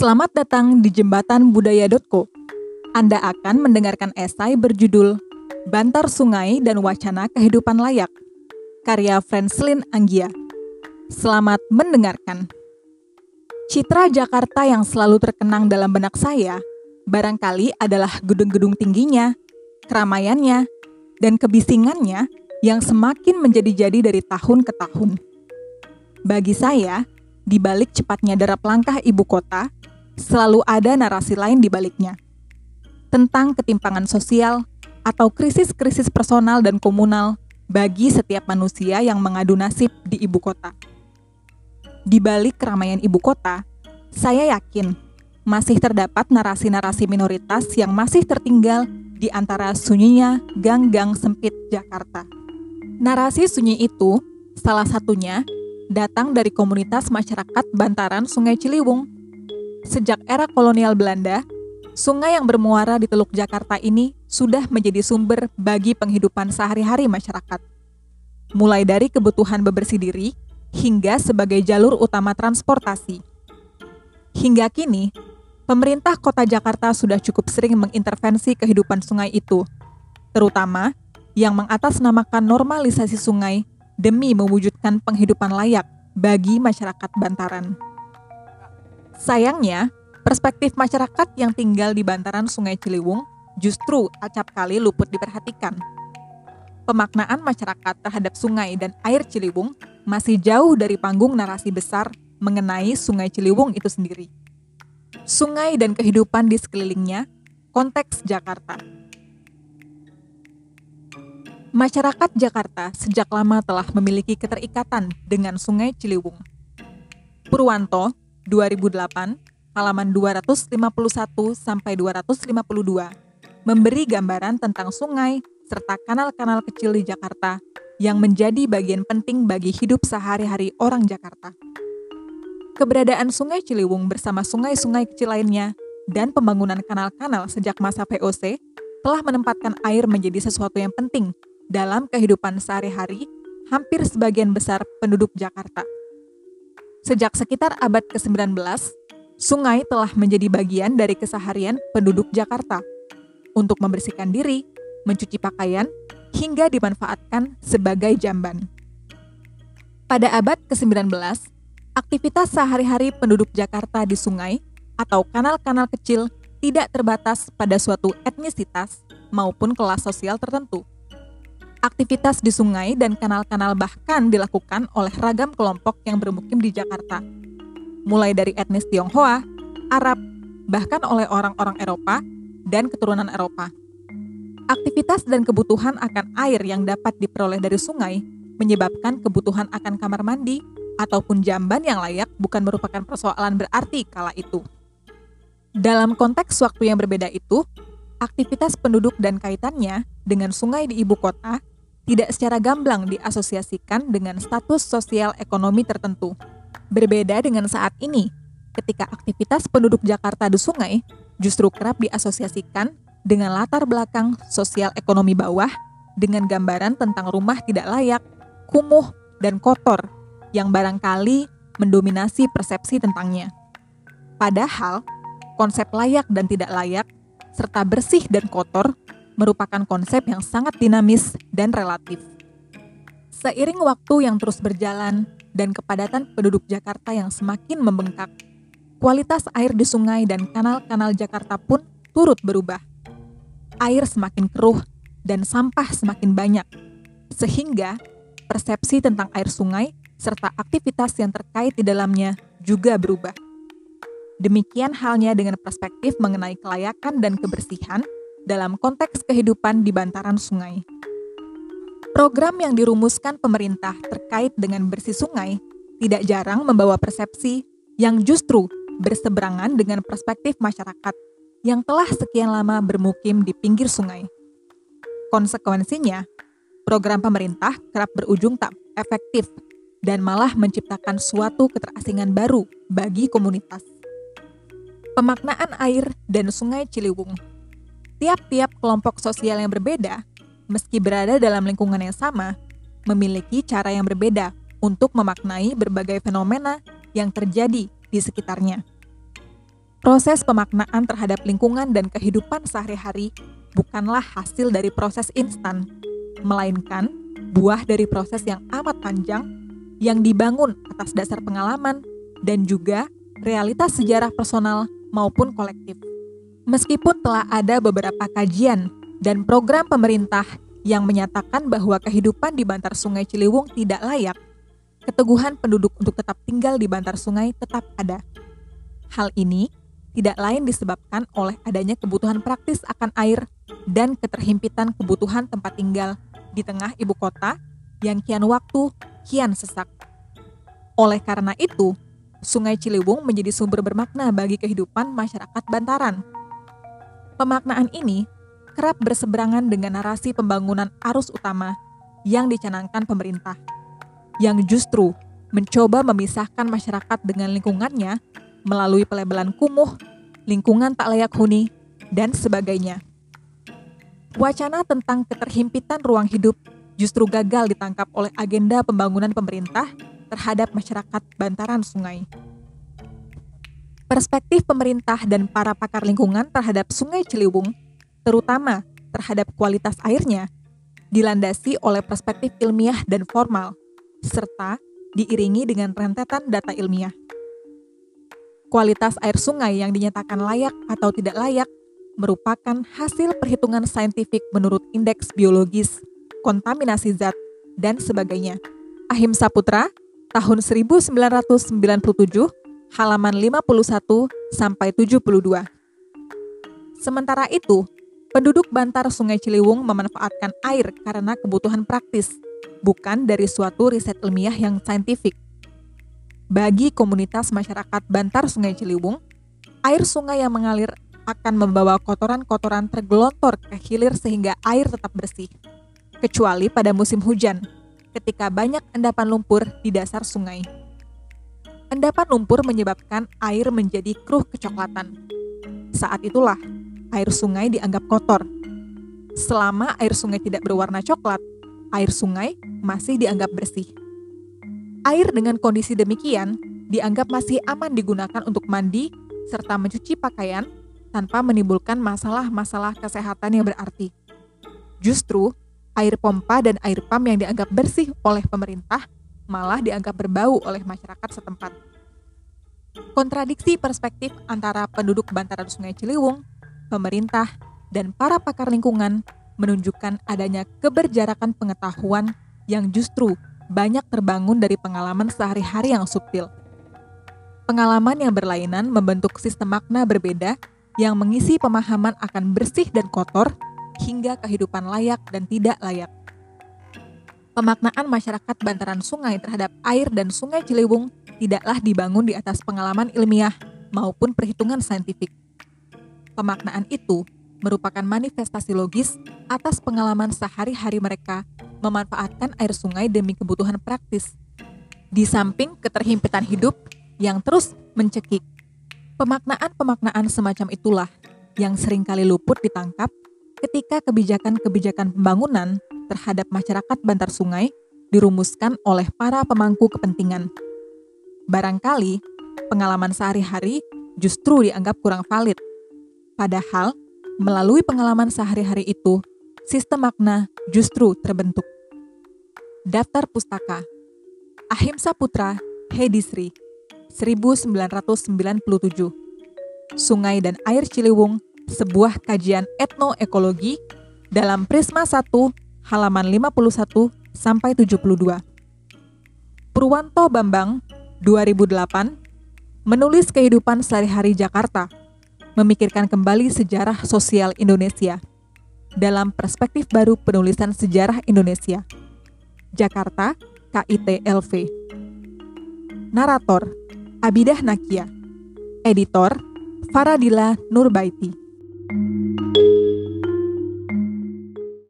Selamat datang di Jembatan Budaya.co. Anda akan mendengarkan esai berjudul Bantar Sungai dan Wacana Kehidupan Layak, karya Franslin Anggia. Selamat mendengarkan. Citra Jakarta yang selalu terkenang dalam benak saya, barangkali adalah gedung-gedung tingginya, keramaiannya, dan kebisingannya yang semakin menjadi-jadi dari tahun ke tahun. Bagi saya, di balik cepatnya derap langkah ibu kota, selalu ada narasi lain di baliknya. Tentang ketimpangan sosial atau krisis-krisis personal dan komunal bagi setiap manusia yang mengadu nasib di ibu kota. Di balik keramaian ibu kota, saya yakin masih terdapat narasi-narasi minoritas yang masih tertinggal di antara sunyinya gang-gang sempit Jakarta. Narasi sunyi itu salah satunya datang dari komunitas masyarakat bantaran Sungai Ciliwung. Sejak era kolonial Belanda, sungai yang bermuara di Teluk Jakarta ini sudah menjadi sumber bagi penghidupan sehari-hari masyarakat. Mulai dari kebutuhan bebersih diri hingga sebagai jalur utama transportasi. Hingga kini, pemerintah kota Jakarta sudah cukup sering mengintervensi kehidupan sungai itu, terutama yang mengatasnamakan normalisasi sungai demi mewujudkan penghidupan layak bagi masyarakat Bantaran. Sayangnya, perspektif masyarakat yang tinggal di bantaran Sungai Ciliwung justru acap kali luput diperhatikan. Pemaknaan masyarakat terhadap sungai dan air Ciliwung masih jauh dari panggung narasi besar mengenai Sungai Ciliwung itu sendiri. Sungai dan kehidupan di sekelilingnya, konteks Jakarta. Masyarakat Jakarta sejak lama telah memiliki keterikatan dengan Sungai Ciliwung. Purwanto, 2008, halaman 251 sampai 252, memberi gambaran tentang sungai serta kanal-kanal kecil di Jakarta yang menjadi bagian penting bagi hidup sehari-hari orang Jakarta. Keberadaan Sungai Ciliwung bersama sungai-sungai kecil lainnya dan pembangunan kanal-kanal sejak masa VOC telah menempatkan air menjadi sesuatu yang penting dalam kehidupan sehari-hari hampir sebagian besar penduduk Jakarta. Sejak sekitar abad ke-19, sungai telah menjadi bagian dari keseharian penduduk Jakarta untuk membersihkan diri, mencuci pakaian, hingga dimanfaatkan sebagai jamban. Pada abad ke-19, aktivitas sehari-hari penduduk Jakarta di sungai atau kanal-kanal kecil tidak terbatas pada suatu etnisitas maupun kelas sosial tertentu aktivitas di sungai dan kanal-kanal bahkan dilakukan oleh ragam kelompok yang bermukim di Jakarta. Mulai dari etnis Tionghoa, Arab, bahkan oleh orang-orang Eropa dan keturunan Eropa. Aktivitas dan kebutuhan akan air yang dapat diperoleh dari sungai menyebabkan kebutuhan akan kamar mandi ataupun jamban yang layak bukan merupakan persoalan berarti kala itu. Dalam konteks waktu yang berbeda itu, aktivitas penduduk dan kaitannya dengan sungai di ibu kota tidak secara gamblang diasosiasikan dengan status sosial ekonomi tertentu. Berbeda dengan saat ini, ketika aktivitas penduduk Jakarta di sungai justru kerap diasosiasikan dengan latar belakang sosial ekonomi bawah dengan gambaran tentang rumah tidak layak, kumuh, dan kotor yang barangkali mendominasi persepsi tentangnya. Padahal, konsep layak dan tidak layak, serta bersih dan kotor merupakan konsep yang sangat dinamis dan relatif. Seiring waktu yang terus berjalan dan kepadatan penduduk Jakarta yang semakin membengkak, kualitas air di sungai dan kanal-kanal Jakarta pun turut berubah. Air semakin keruh dan sampah semakin banyak, sehingga persepsi tentang air sungai serta aktivitas yang terkait di dalamnya juga berubah. Demikian halnya dengan perspektif mengenai kelayakan dan kebersihan dalam konteks kehidupan di bantaran sungai. Program yang dirumuskan pemerintah terkait dengan bersih sungai tidak jarang membawa persepsi yang justru berseberangan dengan perspektif masyarakat yang telah sekian lama bermukim di pinggir sungai. Konsekuensinya, program pemerintah kerap berujung tak efektif dan malah menciptakan suatu keterasingan baru bagi komunitas. Pemaknaan air dan sungai Ciliwung tiap-tiap kelompok sosial yang berbeda, meski berada dalam lingkungan yang sama, memiliki cara yang berbeda untuk memaknai berbagai fenomena yang terjadi di sekitarnya. Proses pemaknaan terhadap lingkungan dan kehidupan sehari-hari bukanlah hasil dari proses instan, melainkan buah dari proses yang amat panjang yang dibangun atas dasar pengalaman dan juga realitas sejarah personal maupun kolektif. Meskipun telah ada beberapa kajian dan program pemerintah yang menyatakan bahwa kehidupan di bantar Sungai Ciliwung tidak layak, keteguhan penduduk untuk tetap tinggal di bantar sungai tetap ada. Hal ini tidak lain disebabkan oleh adanya kebutuhan praktis akan air dan keterhimpitan kebutuhan tempat tinggal di tengah ibu kota yang kian waktu kian sesak. Oleh karena itu, Sungai Ciliwung menjadi sumber bermakna bagi kehidupan masyarakat Bantaran. Pemaknaan ini kerap berseberangan dengan narasi pembangunan arus utama yang dicanangkan pemerintah, yang justru mencoba memisahkan masyarakat dengan lingkungannya melalui pelebelan kumuh, lingkungan tak layak huni, dan sebagainya. Wacana tentang keterhimpitan ruang hidup justru gagal ditangkap oleh agenda pembangunan pemerintah terhadap masyarakat bantaran sungai. Perspektif pemerintah dan para pakar lingkungan terhadap Sungai Ciliwung, terutama terhadap kualitas airnya, dilandasi oleh perspektif ilmiah dan formal, serta diiringi dengan rentetan data ilmiah. Kualitas air sungai yang dinyatakan layak atau tidak layak merupakan hasil perhitungan saintifik menurut indeks biologis, kontaminasi zat, dan sebagainya. Ahim Saputra, tahun 1997, halaman 51 sampai 72. Sementara itu, penduduk Bantar Sungai Ciliwung memanfaatkan air karena kebutuhan praktis, bukan dari suatu riset ilmiah yang saintifik. Bagi komunitas masyarakat Bantar Sungai Ciliwung, air sungai yang mengalir akan membawa kotoran-kotoran tergelontor ke hilir sehingga air tetap bersih. Kecuali pada musim hujan, ketika banyak endapan lumpur di dasar sungai. Endapan lumpur menyebabkan air menjadi keruh kecoklatan. Saat itulah air sungai dianggap kotor. Selama air sungai tidak berwarna coklat, air sungai masih dianggap bersih. Air dengan kondisi demikian dianggap masih aman digunakan untuk mandi serta mencuci pakaian tanpa menimbulkan masalah-masalah kesehatan yang berarti. Justru, air pompa dan air pam yang dianggap bersih oleh pemerintah malah dianggap berbau oleh masyarakat setempat. Kontradiksi perspektif antara penduduk bantaran Sungai Ciliwung, pemerintah, dan para pakar lingkungan menunjukkan adanya keberjarakan pengetahuan yang justru banyak terbangun dari pengalaman sehari-hari yang subtil. Pengalaman yang berlainan membentuk sistem makna berbeda yang mengisi pemahaman akan bersih dan kotor hingga kehidupan layak dan tidak layak. Pemaknaan masyarakat bantaran sungai terhadap air dan sungai Ciliwung tidaklah dibangun di atas pengalaman ilmiah maupun perhitungan saintifik. Pemaknaan itu merupakan manifestasi logis atas pengalaman sehari-hari mereka memanfaatkan air sungai demi kebutuhan praktis. Di samping keterhimpitan hidup yang terus mencekik, pemaknaan-pemaknaan semacam itulah yang sering kali luput ditangkap ketika kebijakan-kebijakan pembangunan terhadap masyarakat bantar sungai dirumuskan oleh para pemangku kepentingan. Barangkali pengalaman sehari-hari justru dianggap kurang valid. Padahal, melalui pengalaman sehari-hari itu, sistem makna justru terbentuk. Daftar Pustaka Ahimsa Putra Hedisri 1997 Sungai dan Air Ciliwung sebuah kajian etnoekologi dalam Prisma 1 halaman 51 sampai 72 Purwanto Bambang 2008 menulis kehidupan sehari-hari Jakarta memikirkan kembali sejarah sosial Indonesia dalam perspektif baru penulisan sejarah Indonesia Jakarta, KIT-LV. Narator, Abidah Nakia. Editor, Faradila Nurbaiti. thank you